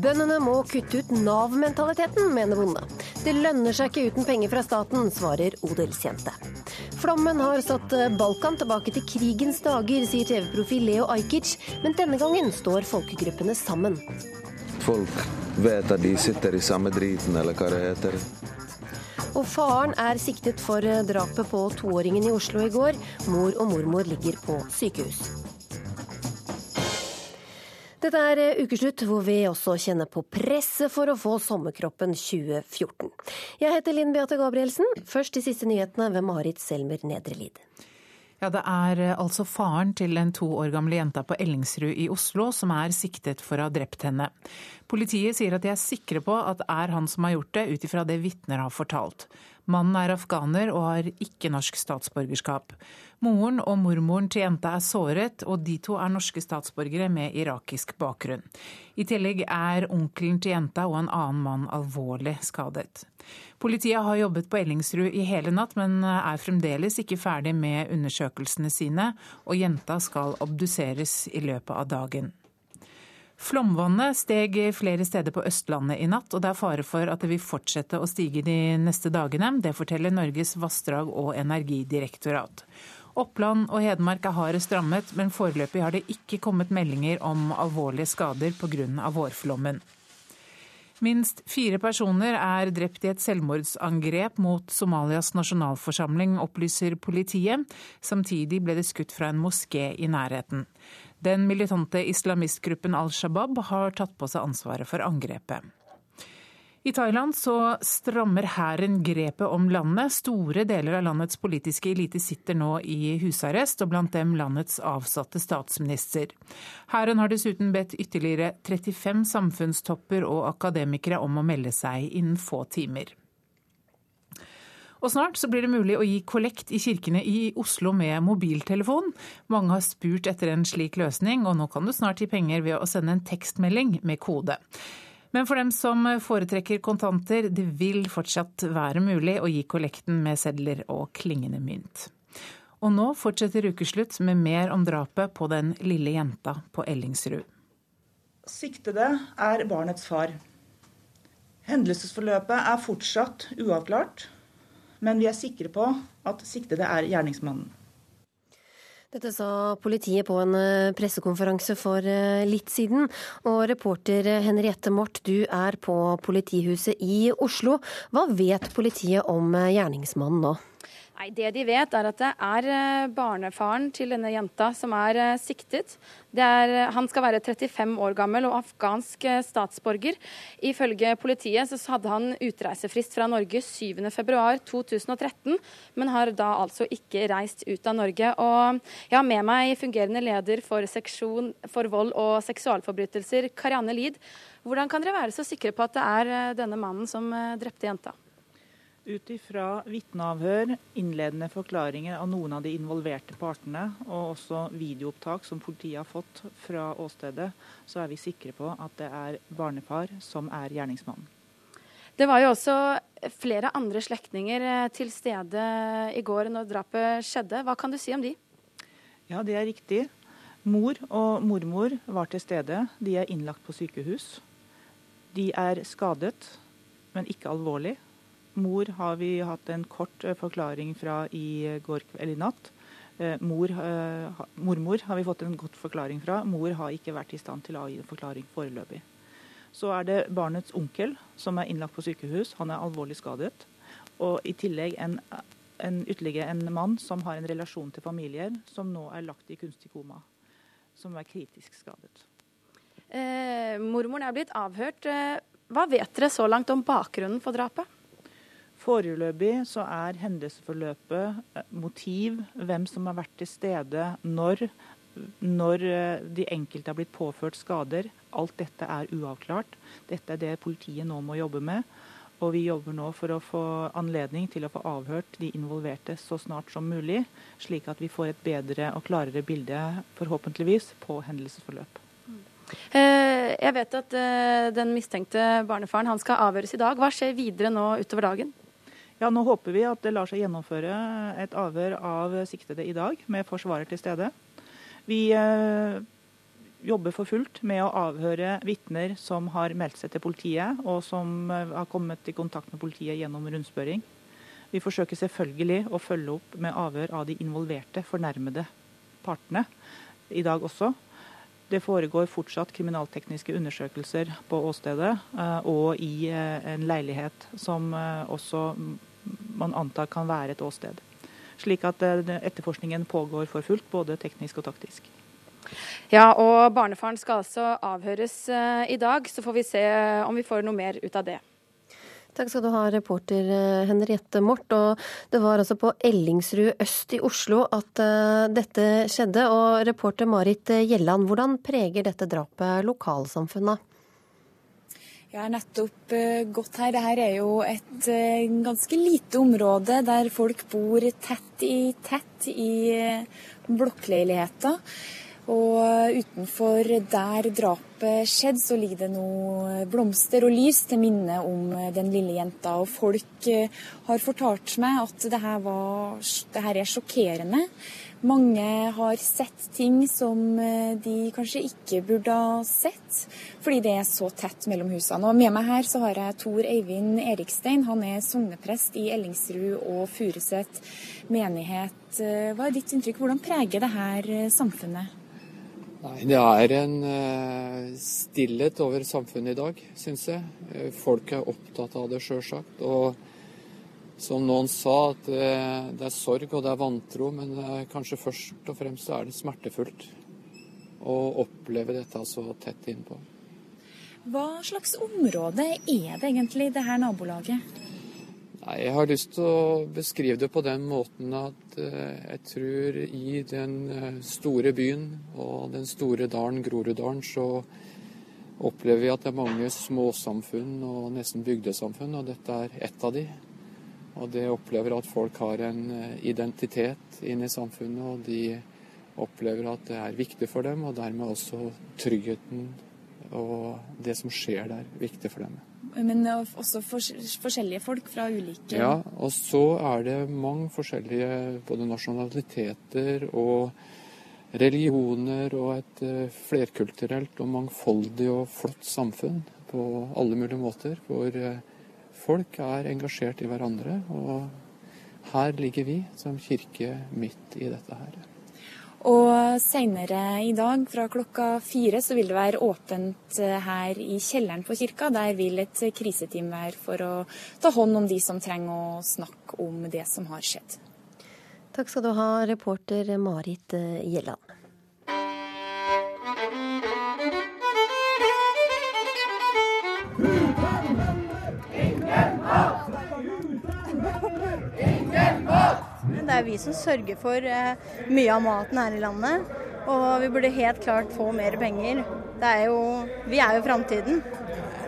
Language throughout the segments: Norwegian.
Bøndene må kutte ut Nav-mentaliteten, mener bonde. Det lønner seg ikke uten penger fra staten, svarer odelsjente. Flommen har satt Balkan tilbake til krigens dager, sier TV-profil Leo Ajkic, men denne gangen står folkegruppene sammen. Folk vet at de sitter i samme driten, eller hva det heter. Og faren er siktet for drapet på toåringen i Oslo i går. Mor og mormor ligger på sykehus. Dette er ukeslutt hvor vi også kjenner på presset for å få sommerkroppen 2014. Jeg heter Linn Beate Gabrielsen. Først de siste nyhetene ved Marit Selmer Nedrelid. Ja, Det er altså faren til den to år gamle jenta på Ellingsrud i Oslo som er siktet for å ha drept henne. Politiet sier at de er sikre på at det er han som har gjort det, ut ifra det vitner har fortalt. Mannen er afghaner og har ikke norsk statsborgerskap. Moren og mormoren til jenta er såret, og de to er norske statsborgere med irakisk bakgrunn. I tillegg er onkelen til jenta og en annen mann alvorlig skadet. Politiet har jobbet på Ellingsrud i hele natt, men er fremdeles ikke ferdig med undersøkelsene sine, og jenta skal obduseres i løpet av dagen. Flomvannet steg flere steder på Østlandet i natt, og det er fare for at det vil fortsette å stige de neste dagene. Det forteller Norges vassdrag- og energidirektorat. Oppland og Hedmark er hardest rammet, men foreløpig har det ikke kommet meldinger om alvorlige skader pga. vårflommen. Minst fire personer er drept i et selvmordsangrep mot Somalias nasjonalforsamling, opplyser politiet. Samtidig ble det skutt fra en moské i nærheten. Den militante islamistgruppen Al Shabaab har tatt på seg ansvaret for angrepet. I Thailand så strammer hæren grepet om landet. Store deler av landets politiske elite sitter nå i husarrest, og blant dem landets avsatte statsminister. Hæren har dessuten bedt ytterligere 35 samfunnstopper og akademikere om å melde seg innen få timer. Og snart så blir det mulig å gi kollekt i kirkene i Oslo med mobiltelefon. Mange har spurt etter en slik løsning, og nå kan du snart gi penger ved å sende en tekstmelding med kode. Men for dem som foretrekker kontanter, det vil fortsatt være mulig å gi kollekten med sedler og klingende mynt. Og nå fortsetter Ukeslutt med mer om drapet på den lille jenta på Ellingsrud. Siktede er barnets far. Hendelsesforløpet er fortsatt uavklart, men vi er sikre på at siktede er gjerningsmannen. Dette sa politiet på en eh, pressekonferanse for eh, litt siden. Og reporter Henriette Mort, du er på politihuset i Oslo. Hva vet politiet om eh, gjerningsmannen nå? Nei, Det de vet, er at det er eh, barnefaren til denne jenta som er eh, siktet. Er, eh, han skal være 35 år gammel og afghansk statsborger. Ifølge politiet så hadde han utreisefrist fra Norge 7.2.2013, men har da altså ikke reist ut av Norge. Og jeg har med meg fungerende leder for seksjon for vold og seksualforbrytelser, Karianne Lid. Hvordan kan dere være så sikre på at det er denne mannen som drepte jenta? Ut ifra vitneavhør, innledende forklaringer av noen av de involverte partene, og også videoopptak som politiet har fått fra åstedet, så er vi sikre på at det er barnefar som er gjerningsmannen. Det var jo også flere andre slektninger eh, til stede i går når drapet skjedde. Hva kan du si om de? Ja, det er riktig. Mor og mormor var til stede. De er innlagt på sykehus. De er skadet, men ikke alvorlig. Mor har vi hatt en kort eh, forklaring fra i går eller i natt. Eh, mor, eh, mormor har vi fått en godt forklaring fra. Mor har ikke vært i stand til å gi en forklaring foreløpig. Så er det barnets onkel som er innlagt på sykehus. Han er alvorlig skadet. Og i tillegg en, en, ytterligere en mann som har en relasjon til familier, som nå er lagt i kunstig koma. Som er kritisk skadet. Eh, mormoren er blitt avhørt. Hva vet dere så langt om bakgrunnen for drapet? Foreløpig så er hendelsesforløpet, eh, motiv, hvem som har vært til stede, når, når eh, de enkelte har blitt påført skader. Alt dette er uavklart. Dette er det politiet nå må jobbe med. Og vi jobber nå for å få anledning til å få avhørt de involverte så snart som mulig, slik at vi får et bedre og klarere bilde, forhåpentligvis, på hendelsesforløp. Eh, jeg vet at den mistenkte barnefaren han skal avhøres i dag. Hva skjer videre nå utover dagen? Ja, Nå håper vi at det lar seg gjennomføre et avhør av siktede i dag, med forsvarer til stede. Vi, eh, jobber for fullt med å avhøre vitner som har meldt seg til politiet, og som har kommet i kontakt med politiet gjennom rundspørring. Vi forsøker selvfølgelig å følge opp med avhør av de involverte, fornærmede partene i dag også. Det foregår fortsatt kriminaltekniske undersøkelser på åstedet eh, og i eh, en leilighet som eh, også man antar kan være et åsted. Slik at etterforskningen pågår for fullt, både teknisk og taktisk. Ja, og barnefaren skal altså avhøres i dag, så får vi se om vi får noe mer ut av det. Takk skal du ha, reporter eh, Henriette Mort. Og det var altså på Ellingsrud øst i Oslo at dette skjedde. Og reporter Marit Gjelland, hvordan preger dette drapet lokalsamfunnet? Jeg har nettopp uh, gått her. Dette er jo et uh, ganske lite område der folk bor tett i tett i blokkleiligheter. Og utenfor der drapet skjedde, så ligger det nå blomster og lys til minne om den lille jenta. Og folk eh, har fortalt meg at dette, var, det her er sjokkerende. Mange har sett ting som eh, de kanskje ikke burde ha sett, fordi det er så tett mellom husene. Og Med meg her så har jeg Tor Eivind Erikstein. Han er sogneprest i Ellingsrud og Furuset menighet. Eh, hva er ditt inntrykk? Hvordan preger det her samfunnet? Nei, Det er en stillhet over samfunnet i dag, syns jeg. Eh, folk er opptatt av det, sjølsagt. Og som noen sa, at uh, det er sorg og det er vantro, men uh, kanskje først og fremst er det smertefullt å oppleve dette så tett innpå. Hva slags område er det egentlig, det her nabolaget? Nei, Jeg har lyst til å beskrive det på den måten at eh, jeg tror i den eh, store byen og den store dalen, Groruddalen, så opplever vi at det er mange småsamfunn og nesten bygdesamfunn, og dette er ett av de. Og det opplever at folk har en eh, identitet inne i samfunnet, og de opplever at det er viktig for dem, og dermed også tryggheten og det som skjer der, viktig for dem. Men også forskjellige folk fra ulike Ja, og så er det mange forskjellige både nasjonaliteter og religioner og et eh, flerkulturelt og mangfoldig og flott samfunn på alle mulige måter. Hvor eh, folk er engasjert i hverandre. Og her ligger vi som kirke midt i dette her. Og senere i dag fra klokka fire så vil det være åpent eh, her i kjelleren på kirka. Der vil et kriseteam være for å ta hånd om de som trenger å snakke om det som har skjedd. Takk skal du ha, reporter Marit eh, Gjelland. Er vi som sørger for eh, mye av maten her i landet. Og vi burde helt klart få mer penger. Er jo, vi er jo framtiden.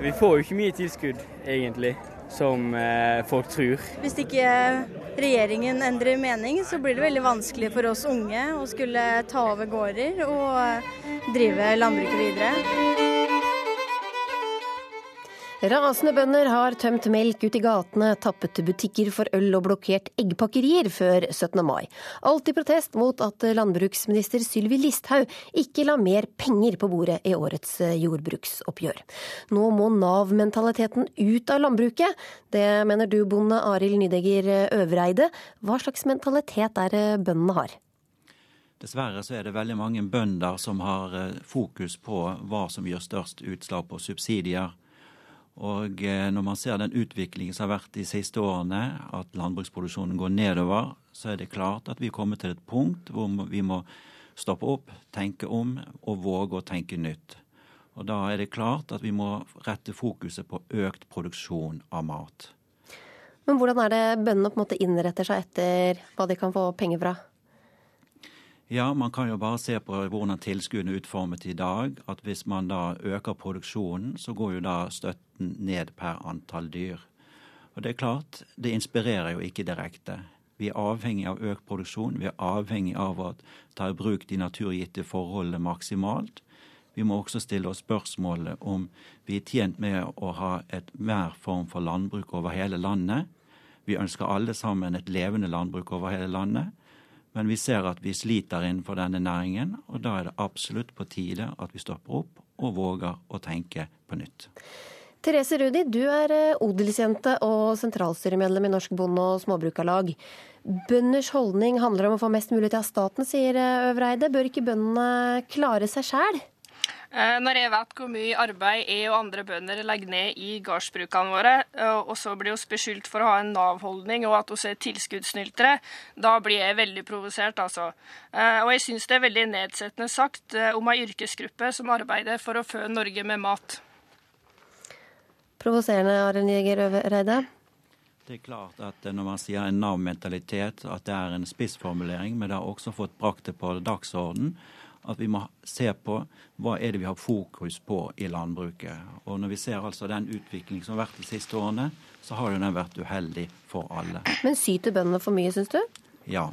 Vi får jo ikke mye tilskudd, egentlig, som eh, folk tror. Hvis ikke regjeringen endrer mening, så blir det veldig vanskelig for oss unge å skulle ta over gårder og drive landbruket videre. Rasende bønder har tømt melk ut i gatene, tappet butikker for øl og blokkert eggpakkerier før 17. mai. Alt i protest mot at landbruksminister Sylvi Listhaug ikke la mer penger på bordet i årets jordbruksoppgjør. Nå må Nav-mentaliteten ut av landbruket. Det mener du, bonde Arild Nydegger Øvreide. Hva slags mentalitet er det bøndene har? Dessverre så er det veldig mange bønder som har eh, fokus på hva som gjør størst utslag på subsidier og eh, når man ser den utviklingen som har vært de siste årene, at landbruksproduksjonen går nedover, så er det klart at vi kommer til et punkt hvor vi må stoppe opp, tenke om og våge å tenke nytt. Og da er det klart at vi må rette fokuset på økt produksjon av mat. Men hvordan er det bøndene på en måte innretter seg etter hva de kan få penger fra? Ja, man kan jo bare se på hvordan tilskuddene er utformet i dag. At hvis man da øker produksjonen, så går jo da støtten ned per antall dyr. Og det er klart, det inspirerer jo ikke direkte. Vi er avhengig av økt produksjon. Vi er avhengig av å ta i bruk de naturgitte forholdene maksimalt. Vi må også stille oss spørsmålet om vi er tjent med å ha et mer form for landbruk over hele landet. Vi ønsker alle sammen et levende landbruk over hele landet. Men vi ser at vi sliter innenfor denne næringen, og da er det absolutt på tide at vi stopper opp og våger å tenke på nytt. Therese Rudi, du er eh, odelsjente og sentralstyremedlem i Norsk Bonde- og Småbrukarlag. Bønders holdning handler om å få mest mulig til av staten, sier eh, Øvreide. Bør ikke bøndene klare seg sjæl? Eh, når jeg vet hvor mye arbeid jeg og andre bønder legger ned i gårdsbrukene våre, eh, og så blir vi beskyldt for å ha en Nav-holdning og at vi er tilskuddssnyltere, da blir jeg veldig provosert, altså. Eh, og jeg syns det er veldig nedsettende sagt om ei yrkesgruppe som arbeider for å fø Norge med mat. Provoserende, Arild Jæger Øvereide? Det er klart at når man sier en Nav-mentalitet, at det er en spissformulering, men det har også fått brakt det på dagsorden at vi må se på hva er det vi har fokus på i landbruket. Og når vi ser altså den utviklingen som har vært de siste årene, så har jo den vært uheldig for alle. Men syter bøndene for mye, syns du? Ja.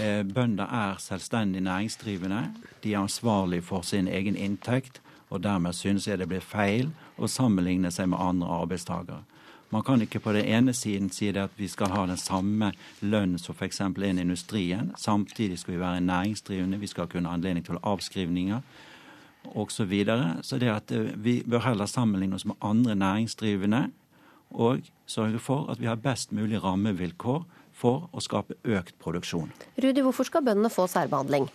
Eh, bønder er selvstendig næringsdrivende. De er ansvarlig for sin egen inntekt, og dermed synes jeg det blir feil å sammenligne seg med andre arbeidstakere. Man kan ikke på den ene siden si at vi skal ha den samme lønn som f.eks. i industrien. Samtidig skal vi være næringsdrivende, vi skal kunne ha anledning til avskrivninger osv. Så, videre. så det at eh, vi bør heller sammenligne oss med andre næringsdrivende og sørge for at vi har best mulig rammevilkår for å skape økt produksjon. Rudi, hvorfor skal bøndene få særbehandling?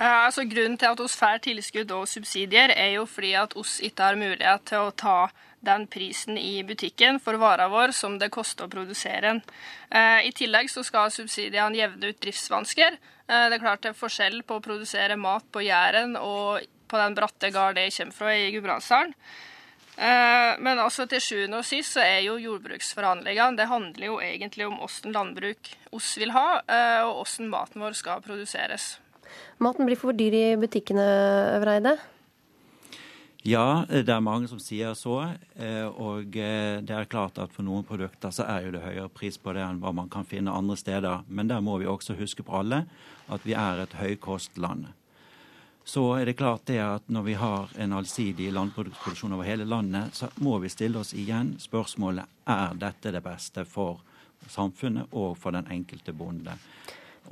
Uh, altså, grunnen til at oss får tilskudd og subsidier, er jo fordi at oss ikke har mulighet til å ta den prisen i butikken for vara vår som det koster å produsere den. Uh, I tillegg så skal subsidiene jevne ut driftsvansker. Uh, det er klart det er forskjell på å produsere mat på Jæren og på den bratte gard jeg kommer fra i Gudbrandsdalen. Men altså til sjuende og sist så er jo jordbruksforhandlingene Det handler jo egentlig om åssen landbruk oss vil ha, og åssen maten vår skal produseres. Maten blir for dyr i butikkene, Øvreide? Ja, det er mange som sier så. Eh, og eh, det er klart at for noen produkter så er jo det høyere pris på det enn hva man kan finne andre steder. Men der må vi også huske på alle at vi er et høykostland. Så er det klart det at når vi har en allsidig landproduksjon over hele landet, så må vi stille oss igjen spørsmålet er dette det beste for samfunnet og for den enkelte bonde.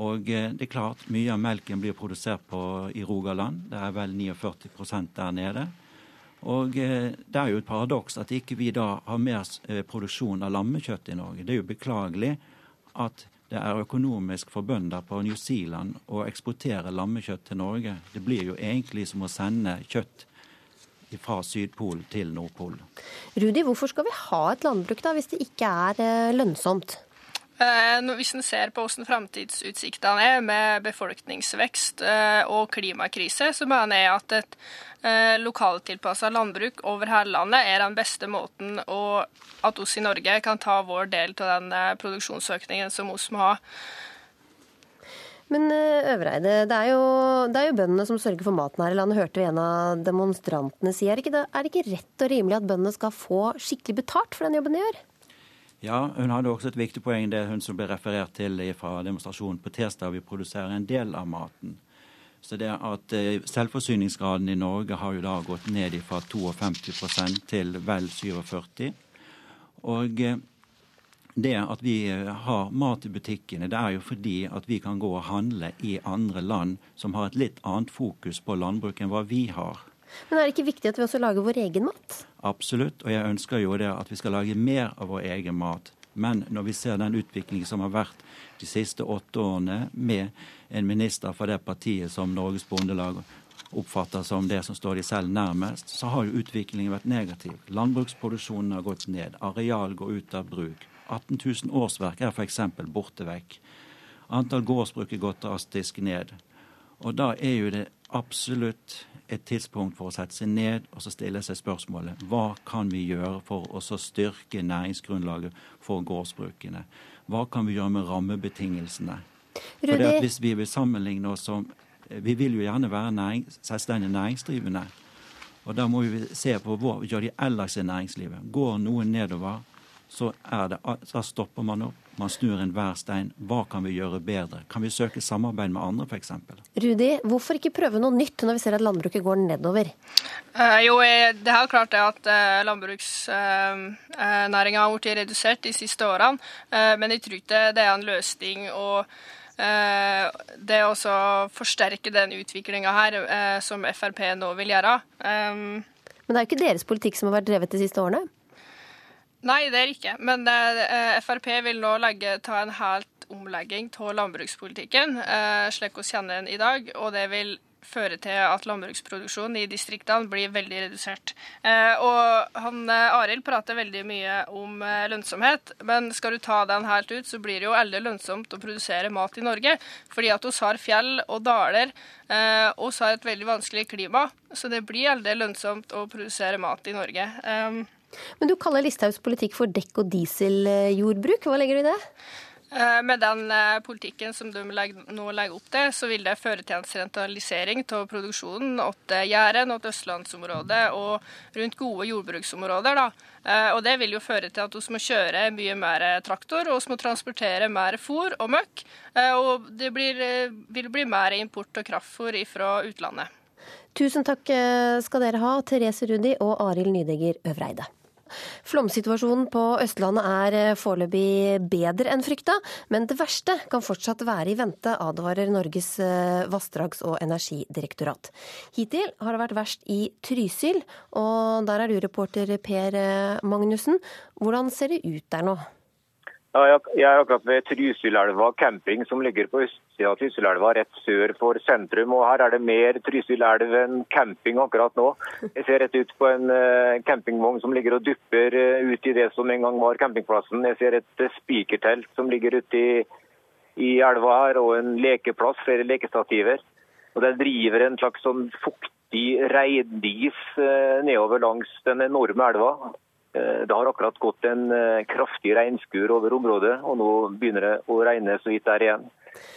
Og eh, det er klart, mye av melken blir produsert på, i Rogaland. Det er vel 49 der nede. Og eh, det er jo et paradoks at ikke vi da har mer eh, produksjon av lammekjøtt i Norge. Det er jo beklagelig at det er økonomisk for bønder på New Zealand å eksportere lammekjøtt til Norge. Det blir jo egentlig som å sende kjøtt fra Sydpolen til Nordpolen. Rudi, hvorfor skal vi ha et landbruk da, hvis det ikke er lønnsomt? Eh, hvis en ser på hvordan framtidsutsiktene er med befolkningsvekst eh, og klimakrise, så mener jeg at et eh, lokaltilpassa landbruk over hele landet er den beste måten å, at oss i Norge kan ta vår del av den produksjonsøkningen som oss må ha. Men Øvreide, det er, jo, det er jo bøndene som sørger for maten her i landet, hørte vi en av demonstrantene si. Er det, ikke, er det ikke rett og rimelig at bøndene skal få skikkelig betalt for den jobben de gjør? Ja, hun hadde også et viktig poeng, det hun som ble referert til fra demonstrasjonen på tirsdag. Vi produserer en del av maten. Så det at eh, Selvforsyningsgraden i Norge har jo da gått ned fra 52% til vel 47 Og eh, det at vi eh, har mat i butikkene, det er jo fordi at vi kan gå og handle i andre land som har et litt annet fokus på landbruk enn hva vi har. Men er det ikke viktig at vi også lager vår egen mat? Absolutt, og jeg ønsker jo det at vi skal lage mer av vår egen mat. Men når vi ser den utviklingen som har vært de siste åtte årene med en minister for det partiet som Norges Bondelag oppfatter som det som står de selv nærmest, så har jo utviklingen vært negativ. Landbruksproduksjonen har gått ned, areal går ut av bruk. 18 000 årsverk er f.eks. borte vekk. Antall gårdsbruk er gått drastisk ned. Og da er jo det absolutt et tidspunkt for å sette seg ned og så stille seg spørsmålet hva kan vi gjøre for å styrke næringsgrunnlaget for gårdsbrukene? Hva kan vi gjøre med rammebetingelsene? For at Hvis vi vil sammenligne oss som Vi vil jo gjerne være næring, selvstendig næringsdrivende. Og Da må vi se på hva gjør de ellers i næringslivet. Går noen nedover, så det, så stopper man opp. Man snur enhver stein. Hva kan vi gjøre bedre? Kan vi søke samarbeid med andre, f.eks.? Rudi, hvorfor ikke prøve noe nytt når vi ser at landbruket går nedover? Eh, jo, det er klart det at eh, landbruksnæringa eh, har blitt redusert de siste årene. men jeg tror ikke det er en løsning å det å forsterke den utviklinga her som Frp nå vil gjøre. Men det er jo ikke deres politikk som har vært drevet de siste årene? Nei, det er ikke. Men Frp vil nå legge, ta en helt omlegging av landbrukspolitikken, slik vi kjenner den i dag. Og det vil føre til at landbruksproduksjonen i distriktene blir veldig redusert. Eh, og han eh, Arild prater veldig mye om eh, lønnsomhet, men skal du ta den helt ut, så blir det jo aldri lønnsomt å produsere mat i Norge. Fordi at vi har fjell og daler, og vi har et veldig vanskelig klima. Så det blir aldri lønnsomt å produsere mat i Norge. Men du kaller Listhaugs politikk for dekk- og dieseljordbruk. Hva legger du i det? Eh, med den eh, politikken som de nå legger opp til, så vil det føre til en sentralisering av produksjonen til Jæren og østlandsområdet og rundt gode jordbruksområder. Da. Eh, og Det vil jo føre til at vi må kjøre mye mer traktor og vi må transportere mer fôr og møkk. Og det blir, vil bli mer import av kraftfôr fra utlandet. Tusen takk skal dere ha, Therese Rudi og Arild Nydegger Øvreide. Flomsituasjonen på Østlandet er eh, foreløpig bedre enn frykta, men det verste kan fortsatt være i vente, advarer Norges eh, vassdrags- og energidirektorat. Hittil har det vært verst i Trysil, og der er du reporter Per eh, Magnussen. Hvordan ser det ut der nå? Jeg er akkurat ved Trysilelva camping, som ligger på østsida av Trysilelva, rett sør for sentrum. og Her er det mer Trysilelv enn camping akkurat nå. Jeg ser rett ut på en uh, campingvogn som ligger og dupper uh, ut i det som en gang var campingplassen. Jeg ser et uh, spikertelt som ligger ute i, i, elva her, og en lekeplass, flere lekestativer. Og Den driver en slags sånn fuktig reindis nedover langs den enorme elva. Eh, det har akkurat gått en eh, kraftig regnskur over området, og nå begynner det å regne så vidt der igjen.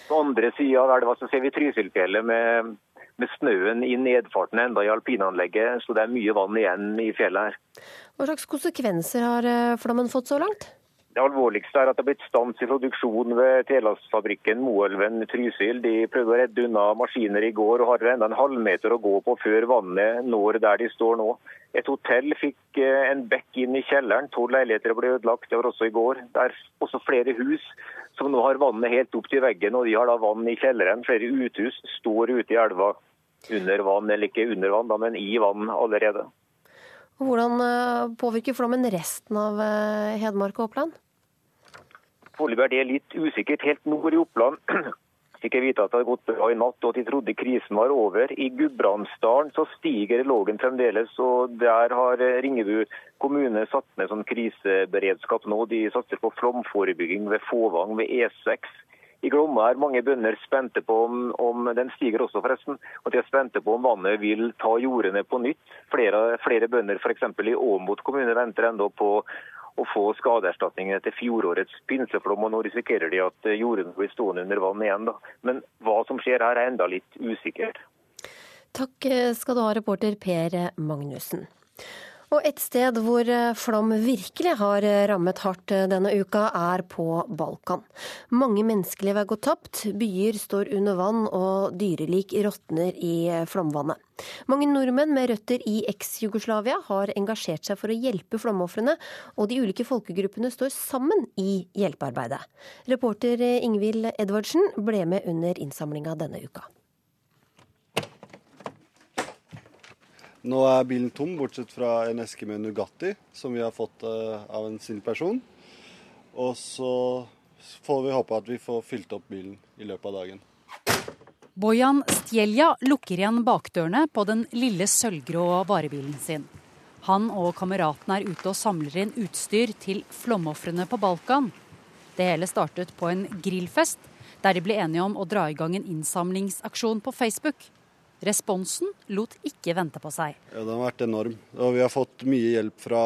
På andre sida av elva ser vi Trysilfjellet med, med, snøen i nedfarten enda i alpinanlegget, så det er mye vann igjen i fjellet her. Hva slags konsekvenser har eh, flommen fått så langt? Det alvorligste er at det har blitt stans i produksjonen ved telastfabrikken Moelven Trysil. De prøvde å redde unna maskiner i går og har enda en halvmeter å gå på før vannet når der de står nå. Et hotell fikk eh, en bekk inn i kjelleren. To leiligheter ble ødelagt. Det var også i går. Det er også flere hus som nå har vannet helt opp til veggen, og de har da vann i kjelleren. Flere uthus står ute i elva under vann, eller ikke under vann, men i vann allerede. Hvordan eh, påvirker flommen resten av eh, Hedmark og Oppland? Foreløpig er det litt usikkert. Helt nord i Oppland fikk jeg vite at det hadde gått bra i natt, og at de trodde krisen var over. I Gudbrandsdalen så stiger lågen fremdeles, og der har Ringebu kommune satt ned sånn kriseberedskap nå. De satser på flomforebygging ved Fåvang, ved E6. I Glomma er mange bønder spente på om, om, den stiger også forresten, og de er spente på om vannet vil ta jordene på nytt. Flere, flere bønder f.eks. i Åmot kommune venter enda på å få skadeerstatning etter fjorårets pinseflom. og Nå risikerer de at jorden jordene blir stående under vann igjen. Da. Men hva som skjer her er enda litt usikkert. Takk skal du ha, reporter Per Magnussen. Og et sted hvor eh, flom virkelig har eh, rammet hardt eh, denne uka, er på Balkan. Mange menneskeliv er gått tapt, byer står under vann og dyrelik råtner i flomvannet. Mange nordmenn med røtter i eks-Jugoslavia har engasjert seg for å hjelpe flomofrene, og de ulike folkegruppene står sammen i hjelpearbeidet. Reporter Ingvild Edvardsen ble med under innsamlinga denne uka. Nå er bilen tom, bortsett fra en eske med Nugatti, som vi har fått uh, av en snill person. Og så får vi håpe at vi får fylt opp bilen i løpet av dagen. Bojan Stjelja lukker igjen bakdørene på den lille sølvgrå varebilen sin. Han og kameratene er ute og samler inn utstyr til flomofrene på Balkan. Det hele startet på en grillfest, der de ble enige om å dra i gang en innsamlingsaksjon på Facebook. Responsen lot ikke vente på seg. Ja, Den har vært enorm. Og vi har fått mye hjelp fra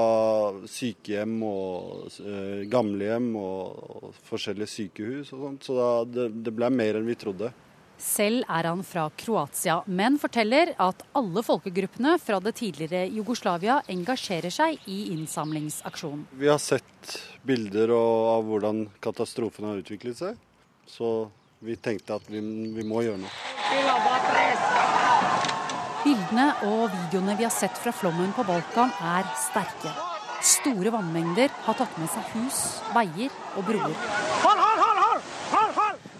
sykehjem og eh, gamlehjem og, og, forskjellige sykehus og sånt. Så da, det, det ble mer enn vi trodde. Selv er han fra Kroatia, men forteller at alle folkegruppene fra det tidligere Jugoslavia engasjerer seg i innsamlingsaksjonen. Vi har sett bilder av hvordan katastrofen har utviklet seg, så vi tenkte at vi, vi må gjøre noe. Bildene og videoene vi har sett fra flommen på Balkan er sterke. Store vannmengder har tatt med seg hus, veier og broer.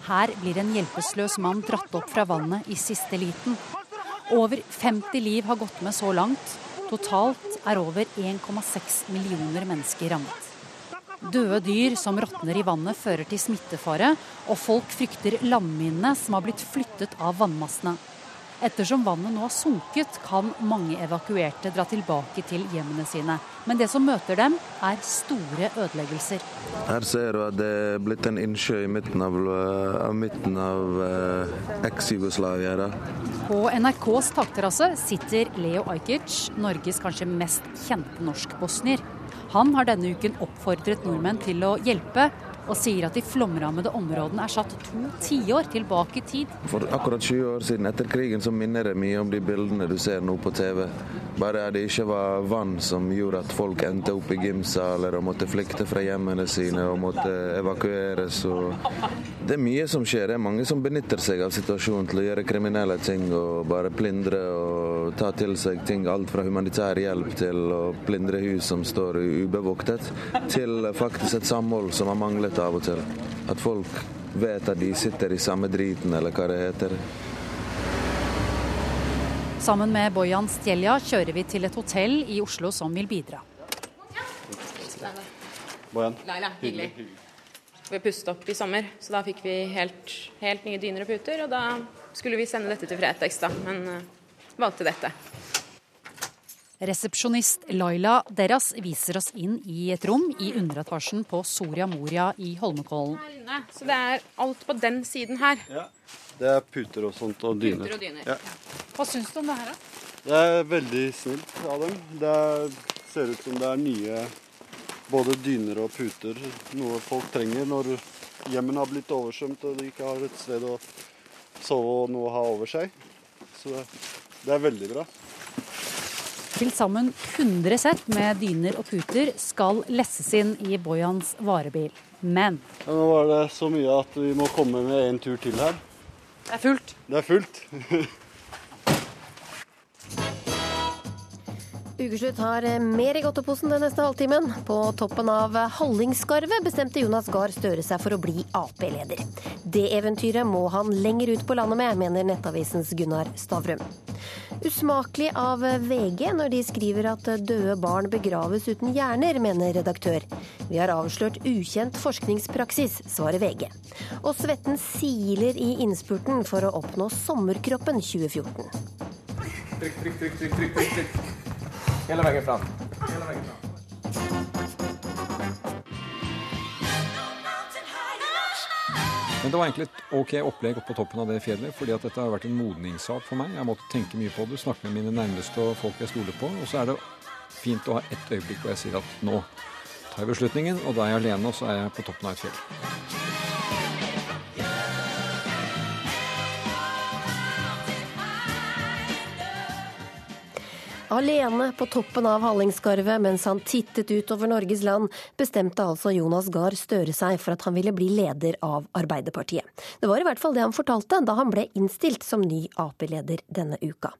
Her blir en hjelpeløs mann dratt opp fra vannet i siste liten. Over 50 liv har gått med så langt. Totalt er over 1,6 millioner mennesker rammet. Døde dyr som råtner i vannet fører til smittefare, og folk frykter landminene som har blitt flyttet av vannmassene. Ettersom vannet nå har sunket, kan mange evakuerte dra tilbake til hjemmene sine. Men det som møter dem, er store ødeleggelser. Her ser du at det er blitt en innsjø i midten av, av, midten av eh, eks-Jugoslavia. På NRKs takterrasse sitter Leo Ajkic, Norges kanskje mest kjente norsk-bosnier. Han har denne uken oppfordret nordmenn til å hjelpe, og sier at de flomrammede områdene er satt to tiår tilbake i tid. For akkurat 20 år siden etter krigen så minner det mye om de bildene du ser nå på TV. Bare at det ikke var vann som gjorde at folk endte opp i gymsaler og måtte flykte fra hjemmene sine og måtte evakueres. Det er mye som skjer. Det er mange som benytter seg av situasjonen til å gjøre kriminelle ting og bare plyndre og ta til seg ting. Alt fra humanitær hjelp til å plyndre hus som står ubevoktet, til faktisk et samhold som har manglet av og til. At folk vet at de sitter i samme driten, eller hva det heter. Sammen med Bojan Stjelja kjører vi til et hotell i Oslo som vil bidra. Bojan. Leila, hyggelig. Vi pustet opp i sommer, så da fikk vi helt, helt nye dyner og puter. Og da skulle vi sende dette til Fretex, da, men uh, valgte dette. Resepsjonist Laila Deras viser oss inn i et rom i underetasjen på Soria Moria i Holmenkollen. Så det er alt på den siden her. Ja. Det er puter og sånt og dyner. Puter og dyner. Ja. Hva syns du om det her, da? Det er veldig snilt av dem. Det er, ser ut som det er nye både dyner og puter, noe folk trenger når hjemmene har blitt oversvømt og de ikke har et sted å sove og noe å ha over seg. Så det, det er veldig bra. Til sammen 100 sett med dyner og puter skal lesses inn i Bojans varebil. Men Ja, nå var det så mye at vi må komme med en tur til her. det er fullt. Det er fullt. Ukeslutt har mer i godteposen den neste halvtimen. På toppen av Hallingskarvet bestemte Jonas Gahr Støre seg for å bli Ap-leder. Det eventyret må han lenger ut på landet med, mener Nettavisens Gunnar Stavrum. Usmakelig av VG når de skriver at døde barn begraves uten hjerner, mener redaktør. Vi har avslørt ukjent forskningspraksis, svarer VG. Og svetten siler i innspurten for å oppnå sommerkroppen 2014. Trykk, trykk, trykk, trykk, trykk, trykk. Hele veien fram. Hele veien fram. Men det var egentlig et ok opplegg oppå på toppen av det fjellet, fordi at dette har vært en modningssak for meg. Jeg måtte tenke mye på det, snakke med mine nærmeste og folk jeg stoler på. Og så er det fint å ha ett øyeblikk hvor jeg sier at nå tar jeg beslutningen, og da er jeg alene, og så er jeg på toppen av et fjell. Alene på toppen av Hallingskarvet mens han tittet utover Norges land, bestemte altså Jonas Gahr Støre seg for at han ville bli leder av Arbeiderpartiet. Det var i hvert fall det han fortalte da han ble innstilt som ny Ap-leder denne uka.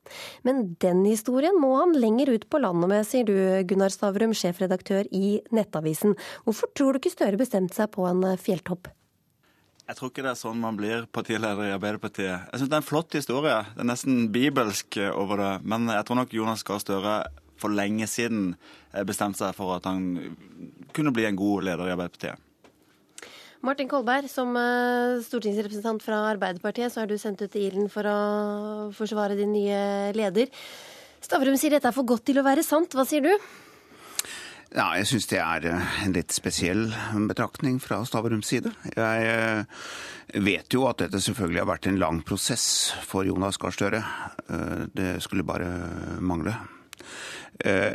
Men den historien må han lenger ut på landet med, sier du Gunnar Stavrum, sjefredaktør i Nettavisen. Hvorfor tror du ikke Støre bestemte seg på en fjelltopp? Jeg tror ikke det er sånn man blir partileder i Arbeiderpartiet. Jeg syns det er en flott historie. Det er nesten bibelsk over det. Men jeg tror nok Jonas Gahr Støre for lenge siden bestemte seg for at han kunne bli en god leder i Arbeiderpartiet. Martin Kolberg, som stortingsrepresentant fra Arbeiderpartiet, så er du sendt ut i ilden for å forsvare din nye leder. Stavrum sier dette er for godt til å være sant. Hva sier du? Ja, jeg syns det er en litt spesiell betraktning fra Stavrums side. Jeg vet jo at dette selvfølgelig har vært en lang prosess for Jonas Gahr Støre. Det skulle bare mangle.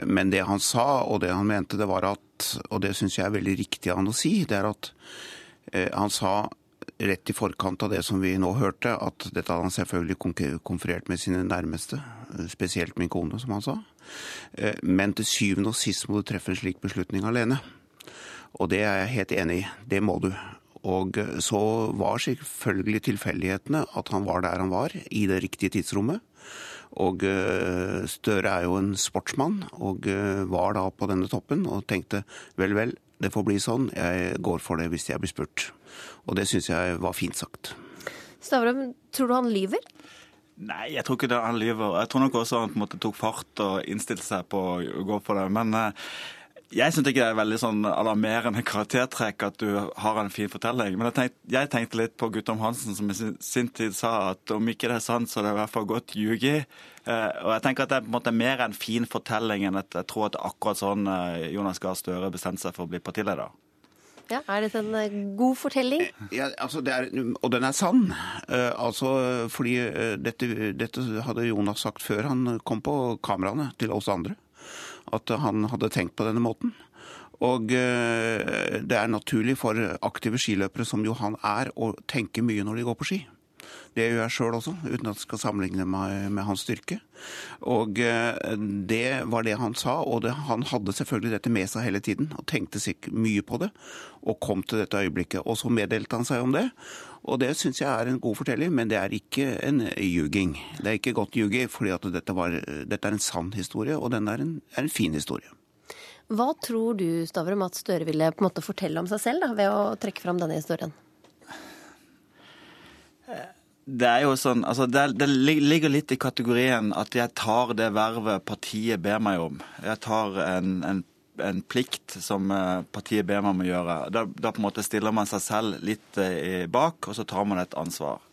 Men det han sa, og det han mente, det var at, og det syns jeg er veldig riktig av han å si, det er at han sa rett i forkant av det som vi nå hørte, at dette hadde han selvfølgelig konferert med sine nærmeste, spesielt min kone, som han sa. Men til syvende og sist må du treffe en slik beslutning alene. Og det er jeg helt enig i. Det må du. Og så var selvfølgelig tilfeldighetene at han var der han var, i det riktige tidsrommet. Og Støre er jo en sportsmann, og var da på denne toppen og tenkte vel, vel, det får bli sånn. Jeg går for det hvis jeg blir spurt. Og det syns jeg var fint sagt. Stavrum, tror du han lyver? Nei, jeg tror ikke det han lyver. Jeg tror nok også han på en måte tok fart og innstilte seg på å gå for det. Men eh, jeg syns ikke det er veldig sånn alarmerende karaktertrekk at du har en fin fortelling. Men jeg tenkte, jeg tenkte litt på Guttorm Hansen, som i sin, tid sa at om ikke det er sant, så er det i hvert fall godt ljuge. Eh, og jeg tenker at det er på en måte mer en fin fortelling enn at jeg tror at det er akkurat sånn eh, Jonas Gahr Støre bestemte seg for å bli partileder. Ja, Er dette en eh, god fortelling? Ja, altså er, og den er sann. Uh, altså, fordi dette, dette, hadde Jonas sagt før han kom på kameraene til oss andre at han hadde tenkt på denne måten. Og uh, det er naturlig for aktive skiløpere som jo han er, å tenke mye når de går på ski. Det gjør jeg sjøl også, uten at jeg skal sammenligne meg med hans styrke. Og eh, det var det han sa, og det, han hadde selvfølgelig dette med seg hele tiden. Og tenkte sikkert mye på det, og kom til dette øyeblikket. Og så meddelte han seg om det. Og det syns jeg er en god fortelling, men det er ikke en ljuging. Det er ikke godt ljugi, fordi at dette, var, dette, er en sann historie, og den er en, er en fin historie. Hva tror du Stavrum, at Støre ville på en måte fortelle om seg selv da, ved å trekke fram denne historien? Det er jo sånn, altså det, det, ligger litt i kategorien at jeg tar det vervet partiet ber meg om. Jeg tar en, en, en plikt som eh, partiet ber meg om å gjøre. Da, da, på en måte stiller man seg selv litt eh, bak, og så tar man et ansvar.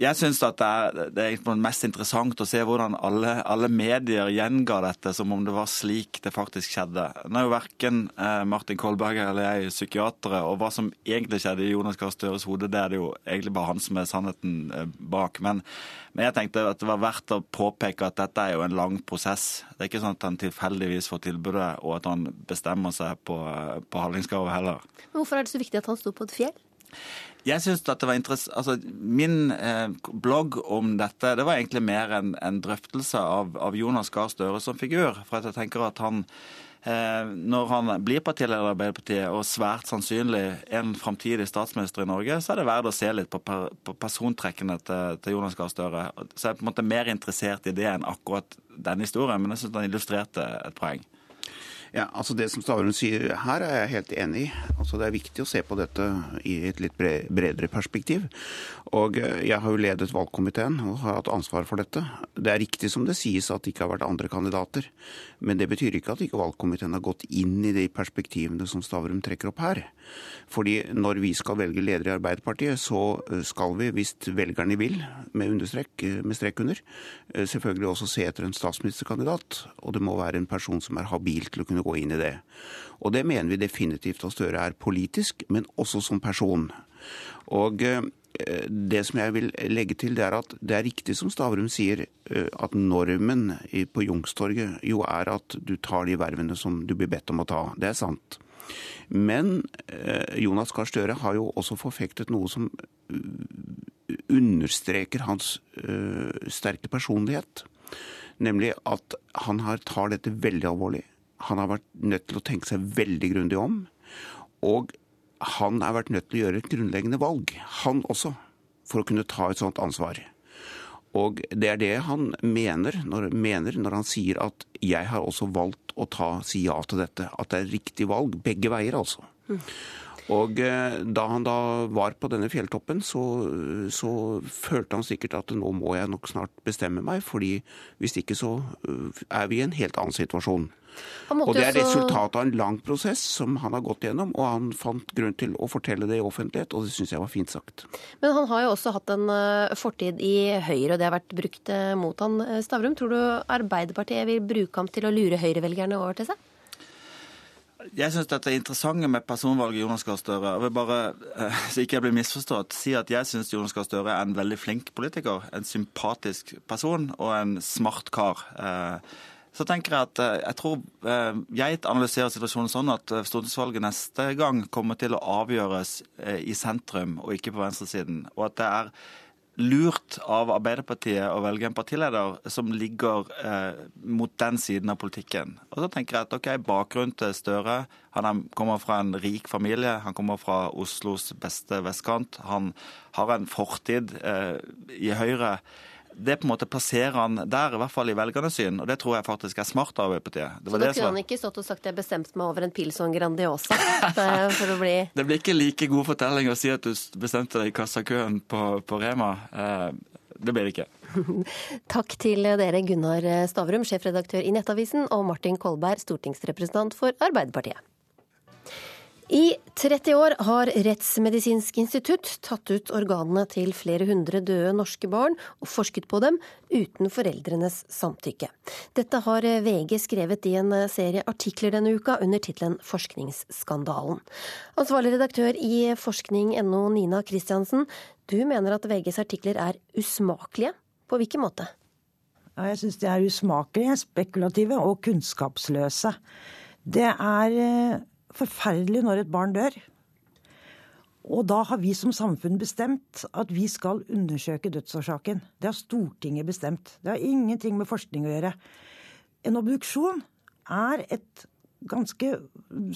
Jeg syns det det er mest interessant å se hvordan alle, alle, medier gjenga dette som om det var slik det faktisk skjedde. Nå er jo verken eh, Martin Kolberg eller jeg psykiatere, og hva som egentlig skjedde i Jonas Gahr Støres hode, det er det jo egentlig bare han som er sannheten eh, bak. Men, men, jeg tenkte at det var verdt å påpeke at dette er jo en lang prosess. Det er ikke sånn at han tilfeldigvis får tilbudet, og at han bestemmer seg på, på Hallingskarvet heller. Men hvorfor er det så viktig at han sto på et fjell? Jeg synes at det var altså Min eh, blogg om dette det var egentlig mer en, en drøftelse av, av Jonas Gahr Støre som figur. For jeg tenker at han, eh, når han blir partileder i Arbeiderpartiet og svært sannsynlig en framtidig statsminister i Norge, så er det verdt å se litt på, per, på persontrekkene til, til, Jonas Gahr Støre. Så jeg er på en måte mer interessert i det enn akkurat denne historien, men jeg syns han illustrerte et poeng. Ja, altså Det som Stavrum sier her, er jeg helt enig i. Altså Det er viktig å se på dette i et litt bredere perspektiv. Og eh, Jeg har jo ledet valgkomiteen og har hatt ansvar for dette. Det er riktig som det sies at det ikke har vært andre kandidater. Men det betyr ikke at ikke valgkomiteen har gått inn i de perspektivene som Stavrum trekker opp her. Fordi når vi skal velge leder i Arbeiderpartiet, så eh, skal vi, hvis velgerne vil, med understrek, eh, med strek under, selvfølgelig også se etter en statsministerkandidat. Og det må være en person som er habil til å kunne gå inn i det. Og det mener vi definitivt at Støre er politisk, men også som person. Og det som jeg vil legge til, det er at det er riktig som Stavrum sier, eh, at normen på Youngstorget jo er at du tar de vervene som du blir bedt om å ta. Det er sant. Men eh, Jonas Gahr Støre har jo også forfektet noe som understreker hans sterke personlighet. Nemlig at han tar dette veldig alvorlig. Han har vært nødt til å tenke seg veldig grundig om. Og han har vært nødt til å gjøre et grunnleggende valg, han også, for å kunne ta et sånt ansvar. Og det er det han mener når, mener når, han sier at 'jeg har også valgt å ta, si ja til dette'. At det er riktig valg. Begge veier, altså. Mm. Og eh, da han da var på denne fjelltoppen, så, så, følte han sikkert at nå må jeg nok snart bestemme meg, fordi hvis ikke så eh, er vi i en helt annen situasjon. Og Det er resultatet av en lang prosess som han har gått gjennom, og han fant grunn til å fortelle det i offentlighet, og det syns jeg var fint sagt. Men han har jo også hatt en eh, fortid i Høyre, og det har vært brukt eh, mot han. Eh, Stavrum, tror du Arbeiderpartiet vil bruke ham til å lure høyrevelgerne over til seg? Jeg syns dette er interessant med personvalget Jonas Gahr Støre. Jeg vil bare, så ikke jeg blir misforstått, si at jeg syns Jonas Gahr Støre er en veldig flink politiker. En sympatisk person og en smart kar så tenker jeg at eh, jeg tror eh, jeg analyserer situasjonen sånn at eh, stortingsvalget neste gang kommer til å avgjøres i sentrum og ikke på venstresiden. Og at det er lurt av Arbeiderpartiet å velge en partileder som ligger mot den siden av politikken. Og så tenker jeg at ok, bakgrunnen til Støre Han kommer fra en rik familie. Han kommer fra Oslos beste vestkant. Han har en fortid i Høyre det på en måte plasserer han der, i hvert fall i velgernes syn. Og det tror jeg faktisk er smart av Arbeiderpartiet. Så da kunne han ikke stått og sagt 'jeg bestemte meg over en Pilson Grandiosa'? for å bli... Det blir ikke like god fortelling å si at du bestemte deg i kassakøen på, på Rema. Eh, det blir det ikke. Takk til dere, Gunnar Stavrum, sjefredaktør i Nettavisen, og Martin Kolberg, stortingsrepresentant for Arbeiderpartiet. I 30 år har Rettsmedisinsk institutt tatt ut organene til flere hundre døde norske barn og forsket på dem uten foreldrenes samtykke. Dette har VG skrevet i en serie artikler denne uka under tittelen 'Forskningsskandalen'. Ansvarlig redaktør i forskning.no, Nina Kristiansen, du mener at VGs artikler er usmakelige. På hvilken måte? Ja, jeg syns de er usmakelige, spekulative og kunnskapsløse. Det er eh, forferdelig når et barn dør. Og da har vi som samfunn bestemt at vi skal undersøke dødsårsaken. Det har Stortinget bestemt. Det har ingenting med forskning å gjøre. En obduksjon er et ganske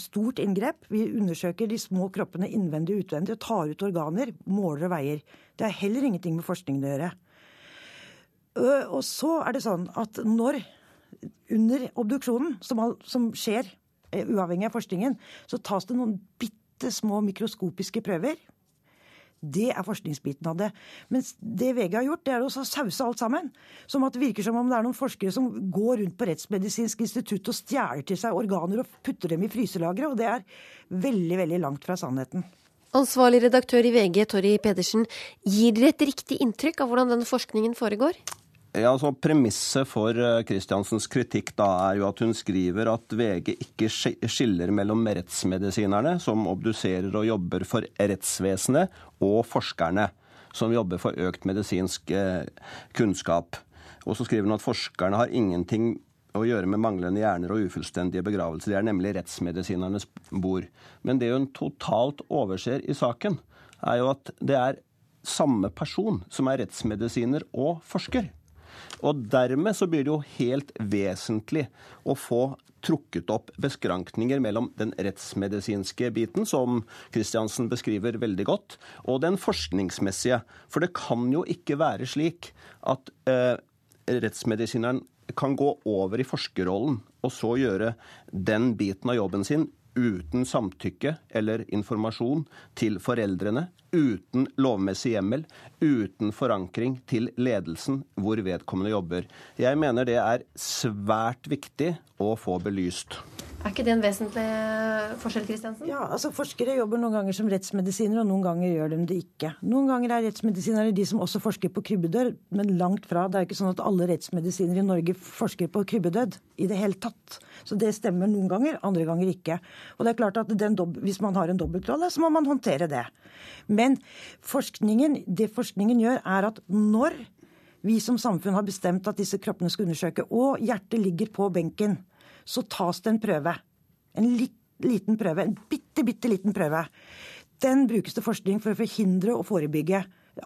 stort inngrep. Vi undersøker de små kroppene innvendig og utvendig og tar ut organer, måler og veier. Det har heller ingenting med forskningen å gjøre. Og så er det sånn at når under obduksjonen, som, som skjer uavhengig av forskningen, så tas det noen bitte små mikroskopiske prøver. Det er forskningsbiten av det. Mens det VG har gjort, det er å sause alt sammen. Som at det virker som om det er noen forskere som går rundt på Rettsmedisinsk institutt og stjeler til seg organer og putter dem i fryselageret. Og det er veldig, veldig langt fra sannheten. Ansvarlig redaktør i VG, Torry Pedersen. Gir dere et riktig inntrykk av hvordan denne forskningen foregår? Ja, altså Premisset for Kristiansens eh, kritikk da er jo at hun skriver at VG ikke skiller mellom rettsmedisinerne, som obduserer og jobber for rettsvesenet, og forskerne, som jobber for økt medisinsk eh, kunnskap. Og så skriver hun at forskerne har ingenting å gjøre med manglende hjerner og ufullstendige begravelser. Det er nemlig rettsmedisinernes bord. Men det hun totalt overser i saken, er jo at det er samme person som er rettsmedisiner og forsker. Og dermed så blir det jo helt vesentlig å få trukket opp beskrankninger mellom den rettsmedisinske biten, som Kristiansen beskriver veldig godt, og den forskningsmessige. For det kan jo ikke være slik at eh, rettsmedisineren kan gå over i forskerrollen og så gjøre den biten av jobben sin uten samtykke eller informasjon til foreldrene, uten lovmessig hjemmel, uten forankring til ledelsen hvor vedkommende jobber. Jeg mener det er svært viktig å få belyst. Er ikke det en vesentlig forskjell, Kristiansen? Ja, altså Forskere jobber noen ganger som rettsmedisiner, og noen ganger gjør de det ikke. Noen ganger er rettsmedisinere de som også forsker på krybbedød, men langt fra. Det er ikke sånn at alle rettsmedisinere i Norge forsker på krybbedød i det hele tatt. Så det stemmer noen ganger, andre ganger ikke. Og det er klart at hvis man har en dobbeltrolle, så må man håndtere det. Men forskningen, det forskningen gjør, er at når vi som samfunn har bestemt at disse kroppene skal undersøke, og hjertet ligger på benken, så tas det en prøve. En liten prøve. En bitte, bitte liten prøve. Den brukes til forskning for å forhindre og forebygge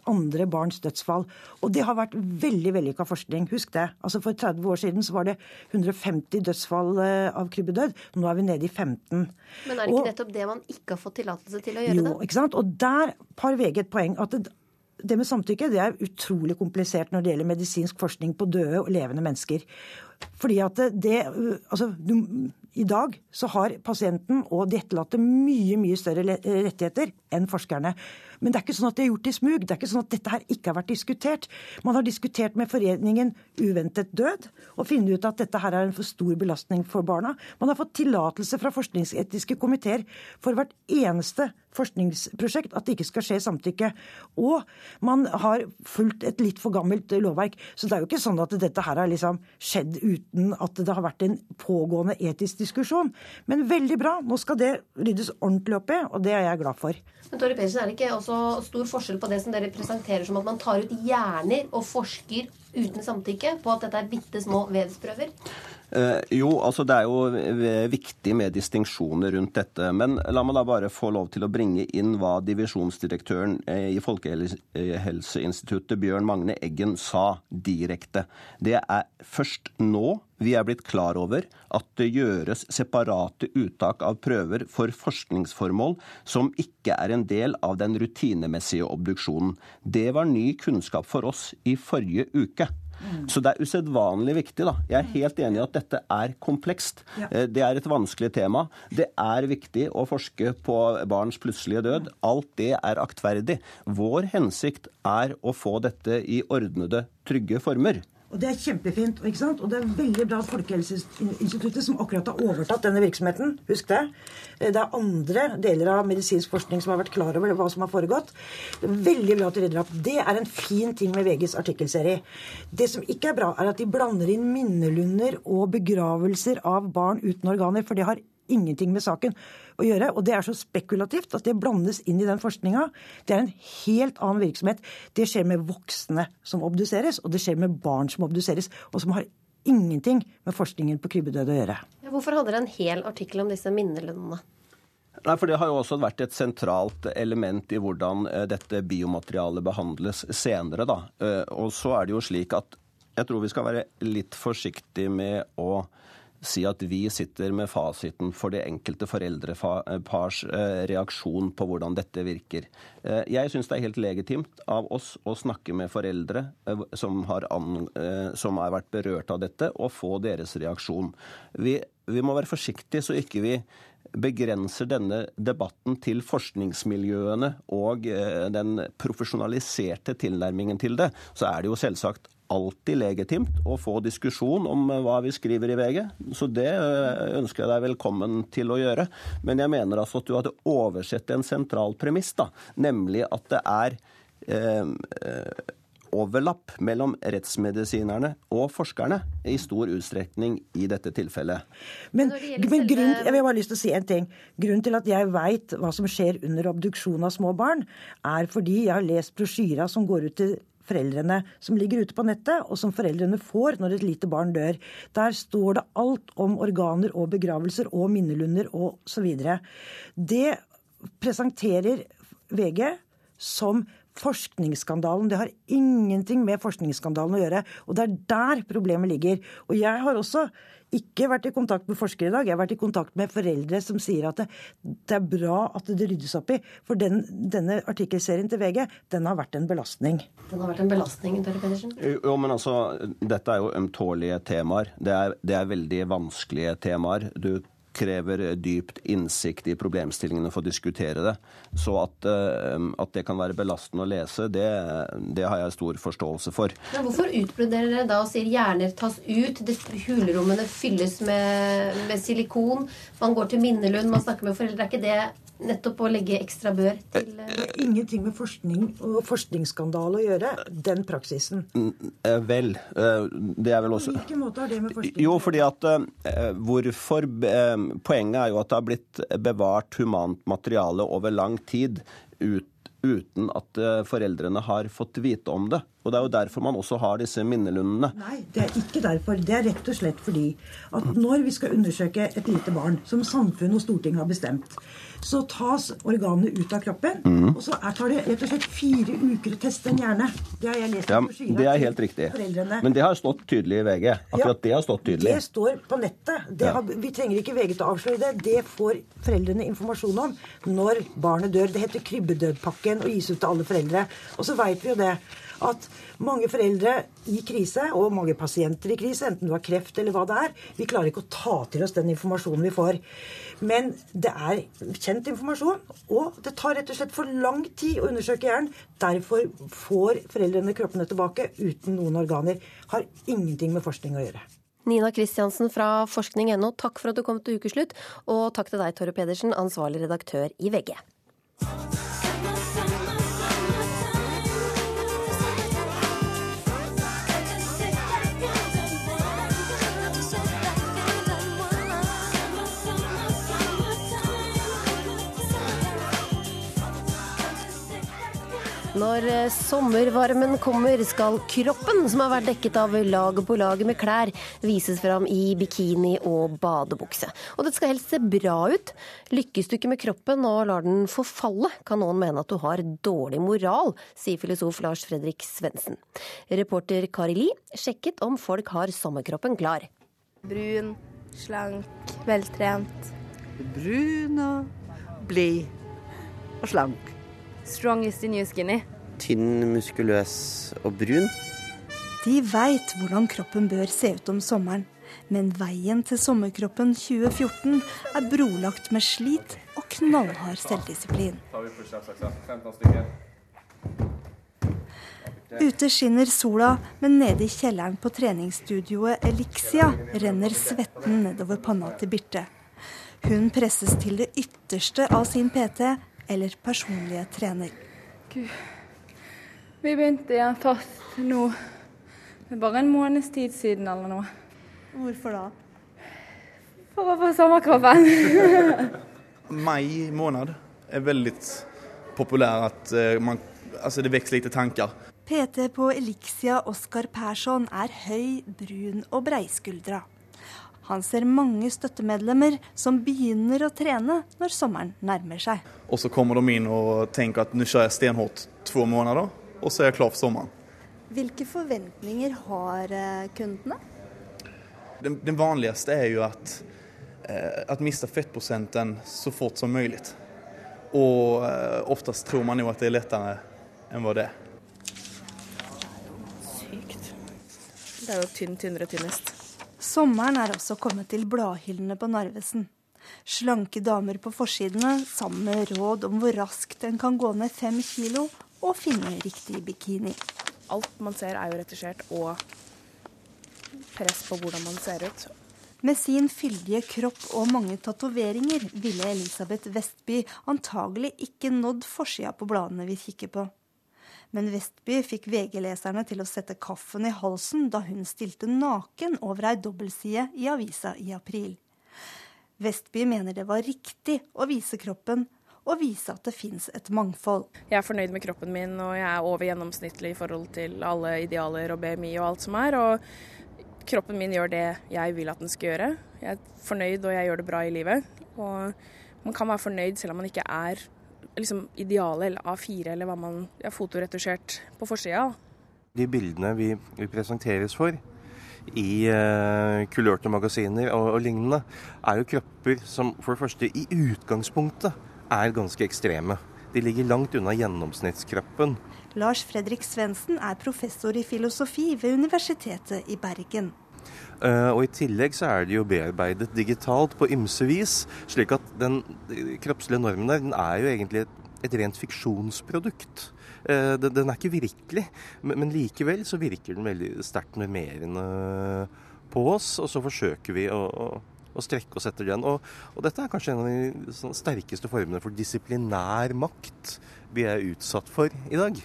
andre barns dødsfall. Og det har vært veldig vellykka forskning. Husk det. Altså For 30 år siden så var det 150 dødsfall eh, av krybbedød. Nå er vi nede i 15. Men er det ikke og, nettopp det man ikke har fått tillatelse til å gjøre? Jo, ikke sant. Og der har VG et poeng. at det, det med samtykke det er utrolig komplisert når det gjelder medisinsk forskning på døde og levende mennesker. Fordi at det, altså, du, I dag så har pasienten og de etterlatte mye mye større rettigheter enn forskerne. Men det er ikke sånn at det er gjort i smug. Det er ikke sånn at dette her ikke har vært diskutert. Man har diskutert med foreningen Uventet død og funnet ut at dette her er en for stor belastning for barna. Man har fått tillatelse fra forskningsetiske komiteer for hvert eneste forskningsprosjekt at det ikke skal skje samtykke. Og man har fulgt et litt for gammelt lovverk. Så det er jo ikke sånn at dette her har liksom skjedd uten at det har vært en pågående etisk diskusjon. Men veldig bra. Nå skal det ryddes ordentlig opp i, og det er jeg glad for. Men Tori Pedersen, er det ikke også stor forskjell på det som dere presenterer som at man tar ut hjerner og forsker uten samtykke på at dette er bitte små vevsprøver? Eh, jo, altså det er jo viktig med distinksjoner rundt dette. Men la meg da bare få lov til å bringe inn hva divisjonsdirektøren eh, i Folkehelseinstituttet, Bjørn Magne Eggen, sa direkte. Det er først nå Vi er blitt klar over at det gjøres separate uttak av prøver for forskningsformål som ikke er en del av den rutinemessige obduksjonen. Det var ny kunnskap for oss i forrige uke. Så det er usedvanlig viktig. da. Jeg er helt enig i at dette er komplekst. Ja. Eh, Det er et vanskelig tema. Det er viktig å forske på barns plutselige død. Alt det er aktverdig. Vår hensikt er å få dette i ordnede, trygge former. Og det er kjempefint. ikke sant? Og det er veldig bra at Folkehelseinstituttet, som akkurat har overtatt denne virksomheten, husk det. Eh, Det er andre deler av medisinsk forskning som har vært klar over hva som har foregått. Det er veldig bra at de rydder opp. Det er en fin ting med VGs artikkelserie. Det som ikke er bra, er at de blander inn minnelunder og begravelser av barn uten organer, for det har ingenting med saken å gjøre. Og det er så spekulativt at det blandes inn i den forskninga. Det er en helt annen virksomhet. Det skjer med voksne som obduseres, og det skjer med barn som obduseres, og som har ingenting med forskningen på krybbedød å gjøre. Ja, Hvorfor hadde dere en hel artikkel om disse minnelundene? Nei, for Det har jo også vært et sentralt element i hvordan eh, dette biomaterialet behandles senere. da. Eh, Og så er det jo slik at jeg tror vi skal være litt forsiktige med å si at vi sitter med fasiten for det enkelte foreldrepars eh, reaksjon på hvordan dette virker. Eh, Jeg syns det er helt legitimt av oss å snakke med foreldre eh, som har, an, som har vært berørt av dette, og få deres reaksjon. Vi, vi må være forsiktige så ikke vi begrenser denne debatten til forskningsmiljøene og den profesjonaliserte tilnærmingen til det, så er det jo selvsagt alltid legitimt å få diskusjon om eh, hva vi skriver i VG. Så det eh, ønsker jeg deg velkommen til å gjøre. Men jeg mener altså at du hadde oversett en sentral premiss, da, nemlig at det er eh, eh, overlapp mellom rettsmedisinerne og forskerne i stor utstrekning i dette tilfellet. Men, men grunn, jeg vil bare lyst til å si en ting. Grunnen til at jeg veit hva som skjer under obduksjon av små barn, er fordi jeg har lest brosjyra som går ut til foreldrene, som ligger ute på nettet, og som foreldrene får når et lite barn dør. Der står det alt om organer og begravelser og minnelunder og så videre. Det presenterer VG som forskningsskandalen. Det har ingenting med forskningsskandalen å gjøre. Og det er der problemet ligger. Og jeg har også ikke vært i kontakt med forskere i dag. Jeg har vært i kontakt med foreldre som sier at det, det er bra at det ryddes opp i. For den, denne artikkelserien til VG, den har vært en belastning. Den har vært en belastning, Tore Pedersen. Jo, men altså, Dette er jo ømtålige temaer. Det er, det er veldig vanskelige temaer. Du krever dypt innsikt i problemstillingene for å diskutere det. Så at, eh, at det kan være belastende å lese, det, det har jeg stor forståelse for. Men hvorfor utbroderer dere da og sier hjerner tas ut, det- hulrommene fylles med, med silikon, man går til minnelund, man snakker med foreldre? Er ikke det nettopp å legge ekstra bør til eh, Det har ingenting med forskning og forskningsskandale å gjøre, den praksisen. Eh, Vel, eh, det er vel På også hvilken måte har det med forskning Jo, fordi at eh, hvorfor eh, Poenget er jo at det har blitt bevart humant materiale over lang tid ut, uten at eh, foreldrene har fått vite om det. Og det er jo derfor man også har disse minnelundene. Nei, det er ikke derfor. Det er rett og slett fordi at når vi skal undersøke et lite barn, som samfunn og storting har bestemt, så tas organene ut av kroppen, Mm. og så er, tar det rett og slett fire uker å teste en hjerne. Det har jeg lest Ja, på det er helt riktig. foreldrene. Men det har stått tydelig i VG. Akkurat det har stått tydelig. Det står på nettet. Det har, vi trenger ikke VG til å avsløre det. Det får foreldrene informasjon om når barnet dør. Det heter krybbedødpakken og gis ut til alle foreldre. Og så veit vi jo det at mange foreldre i krise, og mange pasienter i krise, enten du har kreft eller hva det er, vi klarer ikke å ta til oss den informasjonen vi får. Men det er kjent informasjon, og det tar rett og slett for lang tid å undersøke hjernen. Derfor får foreldrene kroppene tilbake uten noen organer. Har ingenting med forskning å gjøre. Nina Kristiansen fra forskning.no, takk for at du kom til ukeslutt. Og takk til deg, Tore Pedersen, ansvarlig redaktør i VG. Når eh, sommervarmen kommer, skal kroppen, som har vært dekket av lag på lag med klær, vises fram i bikini og badebukse. Og det skal helst se bra ut. Lykkes du ikke med kroppen og lar den forfalle, kan noen mene at du har dårlig moral, sier filosof Lars Fredrik Svendsen. Reporter Kari Li sjekket om folk har sommerkroppen klar. Brun, slank, veltrent. Brun og blid og slank. Strongest in your skinny. Tynn, muskuløs og brun. De veit hvordan kroppen bør se ut om sommeren. Men veien til sommerkroppen 2014 er brolagt med slit og knallhard selvdisiplin. Ute skinner sola, men nede i kjelleren på treningsstudioet Elixia renner svetten nedover panna til Birte. Hun presses til det ytterste av sin PT, eller personlige trener. Gud. Vi begynte igjen fast nå. Det er bare en måneds tid siden eller noe. Hvorfor da? For å få sommerkroppen. Mai måned er veldig populær att eh, man, Altså, det väcks lite tanker. PT på Elixia Oskar Persson er høy, brun og breiskuldra. Han ser mange støttemedlemmer som begynner å trene når sommeren nærmer seg. Och så kommer de in och tänker att nu kör jag stenhårt två månader och så är jag klar för sommaren. Hvilke forventninger har eh, kundene? Den, den vanligste er jo at, eh, miste fettprosenten så fort som mulig. Og oftest tror man jo at det er lettere enn hva det er. Sykt. Det er jo tynn, tynnere, tynnest. Sommeren er også kommet til bladhyllene på Narvesen. Slanke damer på forsidene sammen med råd om hvor raskt en kan gå ned fem kilo og finne riktig bikini. Alt man ser er jo retusjert og press på hvordan man ser ut. Med sin fyldige kropp og mange tatoveringer ville Elisabeth Vestby antagelig ikke nådd forsida på bladene vi kikker på. Men Vestby fikk VG-leserne til å sette kaffen i halsen da hun stilte naken over ei dobbeltside i avisa i april. Vestby mener det var riktig å vise kroppen og vise at det fins et mangfold. Jeg er fornøyd med kroppen min, og jeg er over gjennomsnittlig i forhold til alle idealer og BMI og alt som er. Og kroppen min gjør det jeg vil at den skal gjøre. Jeg er fornøyd, og jeg gjør det bra i livet. Og man kan være fornøyd selv om man ikke er liksom idealet eller A4 eller hva man er fotoretusjert på forsida. De bildene vi, vi presenteres for i uh, kulørte magasiner og, og lignende, er jo kropper som for det første i utgangspunktet er ganske ekstreme. De ligger langt unna gjennomsnittskroppen. Lars Fredrik Svendsen er professor i filosofi ved Universitetet i Bergen. Uh, og I tillegg så er det jo bearbeidet digitalt på ymse vis, slik at den kroppslige normen der den er jo egentlig et, et rent fiksjonsprodukt. Uh, den, er ikke virkelig, men, men, likevel så virker den veldig sterkt normerende på oss. Og så forsøker vi å, å strekke oss etter den. Og, og dette er kanskje en av de sånn, sterkeste formene for disiplinær makt vi er utsatt for i dag.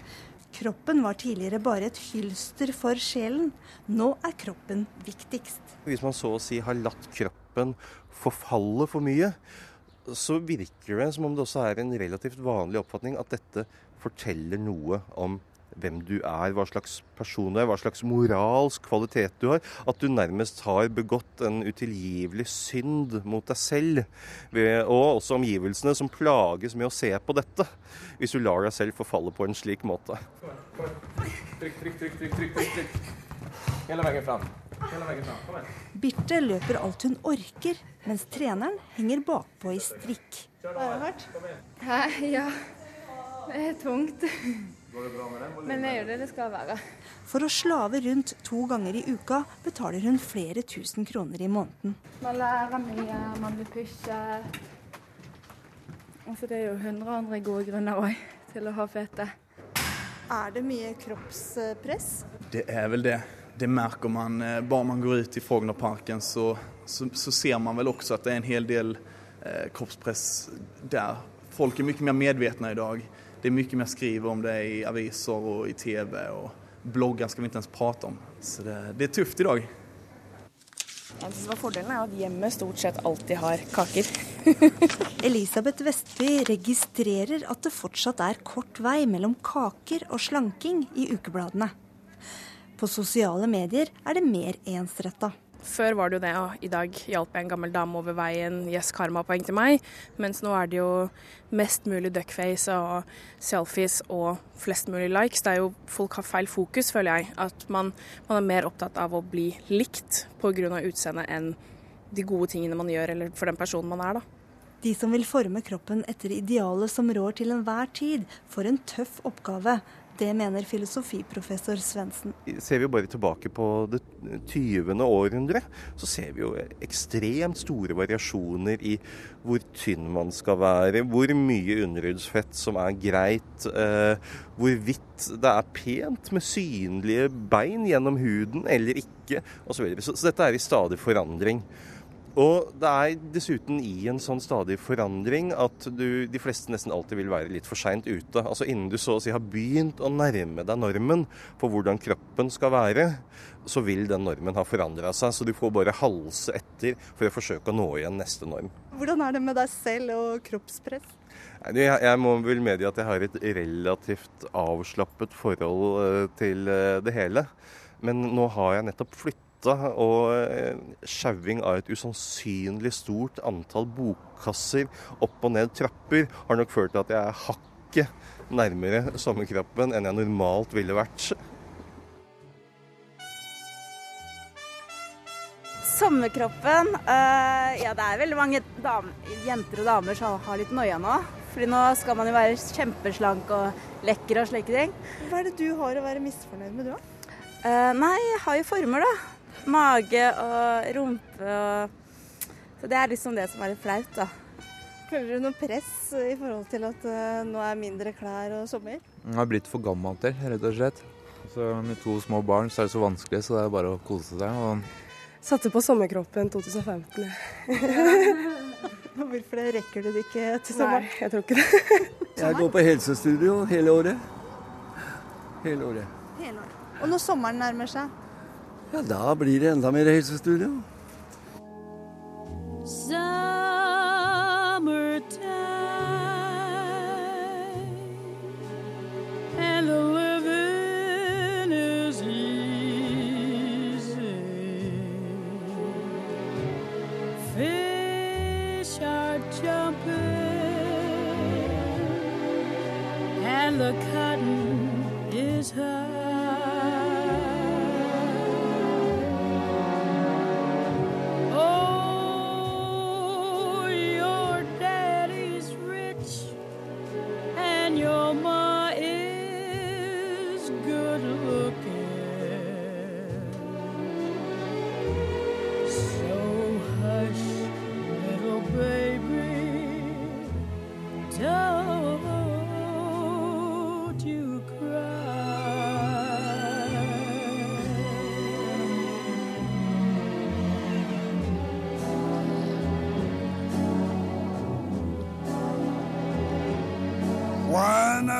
Kroppen var tidligere bare et hylster for sjelen. Nå er kroppen viktigst. Hvis man så å si har latt kroppen forfalle for mye, så virker det som om det også er en relativt vanlig oppfatning at dette forteller noe om hvem du er, hva slags person du er, hva slags moralsk kvalitet du har. At du nærmest har begått en utilgivelig synd mot deg selv. Og også omgivelsene som plages med å se på dette. Hvis du lar deg selv forfalle på en slik måte. Trykk, trykk, trykk, trykk, trykk, trykk. Hele veien fram. Birte løper alt hun orker, mens treneren henger bakpå i strikk. Var det hardt? Hæ? Ja. Det er tungt. Men jeg gjør det det skal være. For å slave rundt to ganger i uka betaler hun flere tusen kroner i måneden. Man lærer mye, man blir pushet. Altså, det er jo hundre andre gode grunner òg til å ha fete. Er det mye kroppspress? Det er vel det. Det merker man. eh, Bare man går ut i Frognerparken så, så, så ser man vel også at det er en hel del eh, kroppspress der. Folk er mye mer medvetne i dag. Det er mye mer skriv om det i aviser og i TV. og Blogger skal vi ikke ens prate om. Så det, det er tøft i dag. Jeg synes hva Fordelen er at hjemmet stort sett alltid har kaker. Elisabeth Vestby registrerer at det fortsatt er kort vei mellom kaker og slanking i ukebladene. På sosiale medier er det mer ensretta. Før var det jo det å i dag hjalp jeg en gammel dame over veien, yes, karma-poeng til meg. Mens nå er det jo mest mulig duckface og selfies og flest mulig likes. Det er jo Folk har feil fokus, føler jeg. At man, man er mer opptatt av å bli likt pga. utseendet enn de gode tingene man gjør, eller for den personen man er, da. De som vil forme kroppen etter idealet som rår til enhver tid, får en tøff oppgave. Det mener filosofiprofessor Svendsen. Ser vi bare tilbake på det 20. århundre, så ser vi jo ekstremt store variasjoner i hvor tynn man skal være, hvor mye underhudsfett som er greit, eh, hvorvidt det er pent med synlige bein gjennom huden eller ikke, osv. Så, videre. så dette er i stadig forandring. Og det er dessuten i en sånn stadig forandring at du, de fleste nesten alltid vil være litt for seint ute. Altså innen du så å si har begynt å nærme deg normen for hvordan kroppen skal være, så vil den normen ha forandra seg. Så du får bare halse etter for å forsøke å nå igjen neste norm. Hvordan er det med deg selv og kroppspress? Jeg, jeg må vel medgi at jeg har et relativt avslappet forhold eh, til eh, det hele. Men nå har jeg nettopp flyttet og eh, sjauing av et usannsynlig stort antall bokkasser opp og ned trapper har nok ført til at jeg er hakket nærmere sommerkroppen enn jeg normalt ville vært. Sommerkroppen øh, Ja, det er veldig mange damer, jenter og damer som har litt noia nå. Fordi nå skal man jo være kjempeslank og lekker og slike ting. Hva er det du har å være misfornøyd med, du da? Uh, nei, jeg har jo former, da mage og rumpe og Så det er liksom det som er litt flaut, da. Føler du noe press i forhold til at uh, nå er mindre klær og sommer? Jeg har blitt for gammel til, rett og slett. Så med to små barn så er det så vanskelig, så det er bare å kose seg. Og... Satte på sommerkroppen 2015. Hvorfor det? Rekker du det ikke til sommeren? Nei, jeg tror ikke det. jeg går på helsestudio hele året. Hele året. Hele året. Og når sommeren nærmer seg, ja, da blir det enda mer helsestudio. and the cotton is high.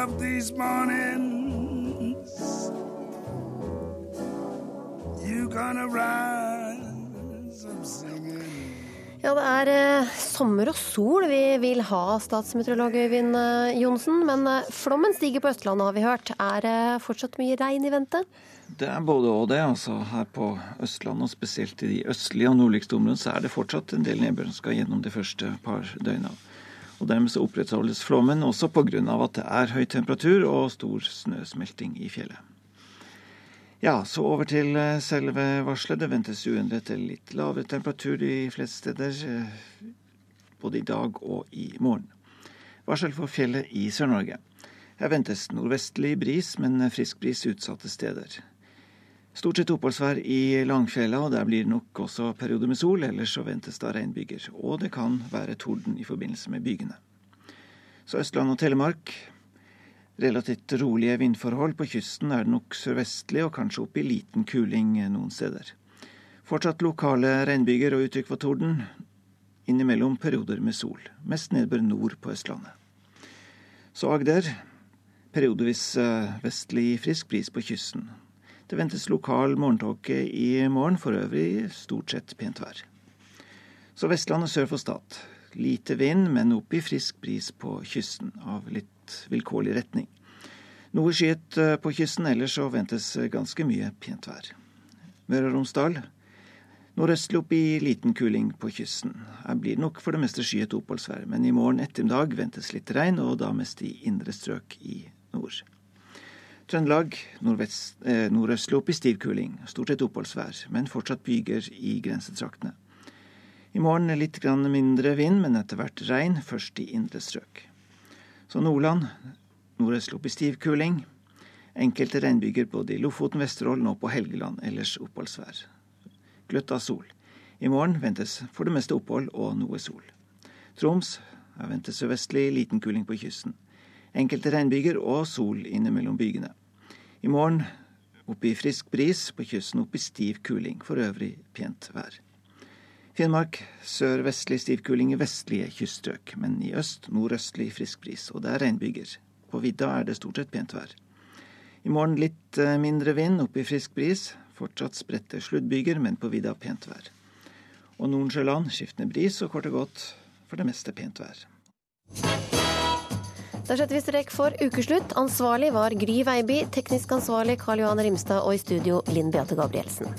Of these mornings, you gonna rise up singing. Ja, det er eh, sommer og sol vi vil ha, statsmeteorolog Øyvind eh, Johnsen. Men eh, flommen stiger på Østlandet, har vi hørt. Er det fortsatt mye regn i vente? Det er både og det. altså Her på Østlandet, og spesielt i de østlige og nordligste områdene, så er det fortsatt en del nedbør som skal gjennom de første par døgna. Og Dermed så opprettholdes flommen også pga. at det er høy temperatur og stor snøsmelting i fjellet. Ja, så over til eh, selve varselet. Det ventes uendret til litt lavere temperatur de fleste steder, eh, både i dag og i morgen. Varsel for fjellet i Sør-Norge. Her ventes nordvestlig bris, men frisk bris utsatte steder. Stort sett oppholdsvær i Langfjella, og der blir det nok også perioder med sol. Ellers så ventes det regnbyger, og det kan være torden i forbindelse med bygene. Så Østland og Telemark. Relativt rolige vindforhold. På kysten er det nok sørvestlig og kanskje opp i liten kuling noen steder. Fortsatt lokale regnbyger og uttrykk for torden. Innimellom perioder med sol. Mest nedbør nord på Østlandet. Så Agder. Periodevis eh, vestlig frisk bris på kysten. Det ventes lokal morgentåke i morgen, for øvrig stort sett pent vær. Så Vestlandet sør for Stad. Lite vind, men opp i frisk bris på kysten, av litt vilkårlig retning. Noe skyet på kysten, ellers så ventes ganske mye pent vær. Møre og Romsdal. Nordøstlig opp i liten kuling på kysten. Her blir det nok for det meste skyet oppholdsvær, men i morgen ettermiddag ventes litt regn, og da mest i indre strøk i nord. Trøndelag eh, nordøstlig opp i stiv kuling. Stort sett oppholdsvær, men fortsatt byger i grensetraktene. I morgen litt mindre vind, men etter hvert regn, først i indre strøk. Så Nordland nordøstlig opp i stiv kuling. Enkelte regnbyger både i Lofoten, Vesterålen og på Helgeland, ellers oppholdsvær gløtt av sol. I morgen ventes for det meste opphold og noe sol. Troms er ventet sørvestlig liten kuling på kysten. Enkelte regnbyger og sol innimellom bygene. I morgen oppe i frisk bris, på kysten oppe i stiv kuling. For øvrig pent vær. Finnmark sørvestlig stiv kuling i vestlige kyststrøk, men i øst nordøstlig frisk bris, og det er regnbyger. På vidda er det stort sett pent vær. I morgen litt eh, mindre vind, oppe i frisk bris. Fortsatt spredte sluddbyger, men på vidda pent vær. Og Nordensjøland skiftende bris og kort og godt for det meste pent vær. Da setter vi strek for ukeslutt. Ansvarlig var Gry Veiby, teknisk ansvarlig Karl Johan Rimstad og i studio Linn Beate Gabrielsen.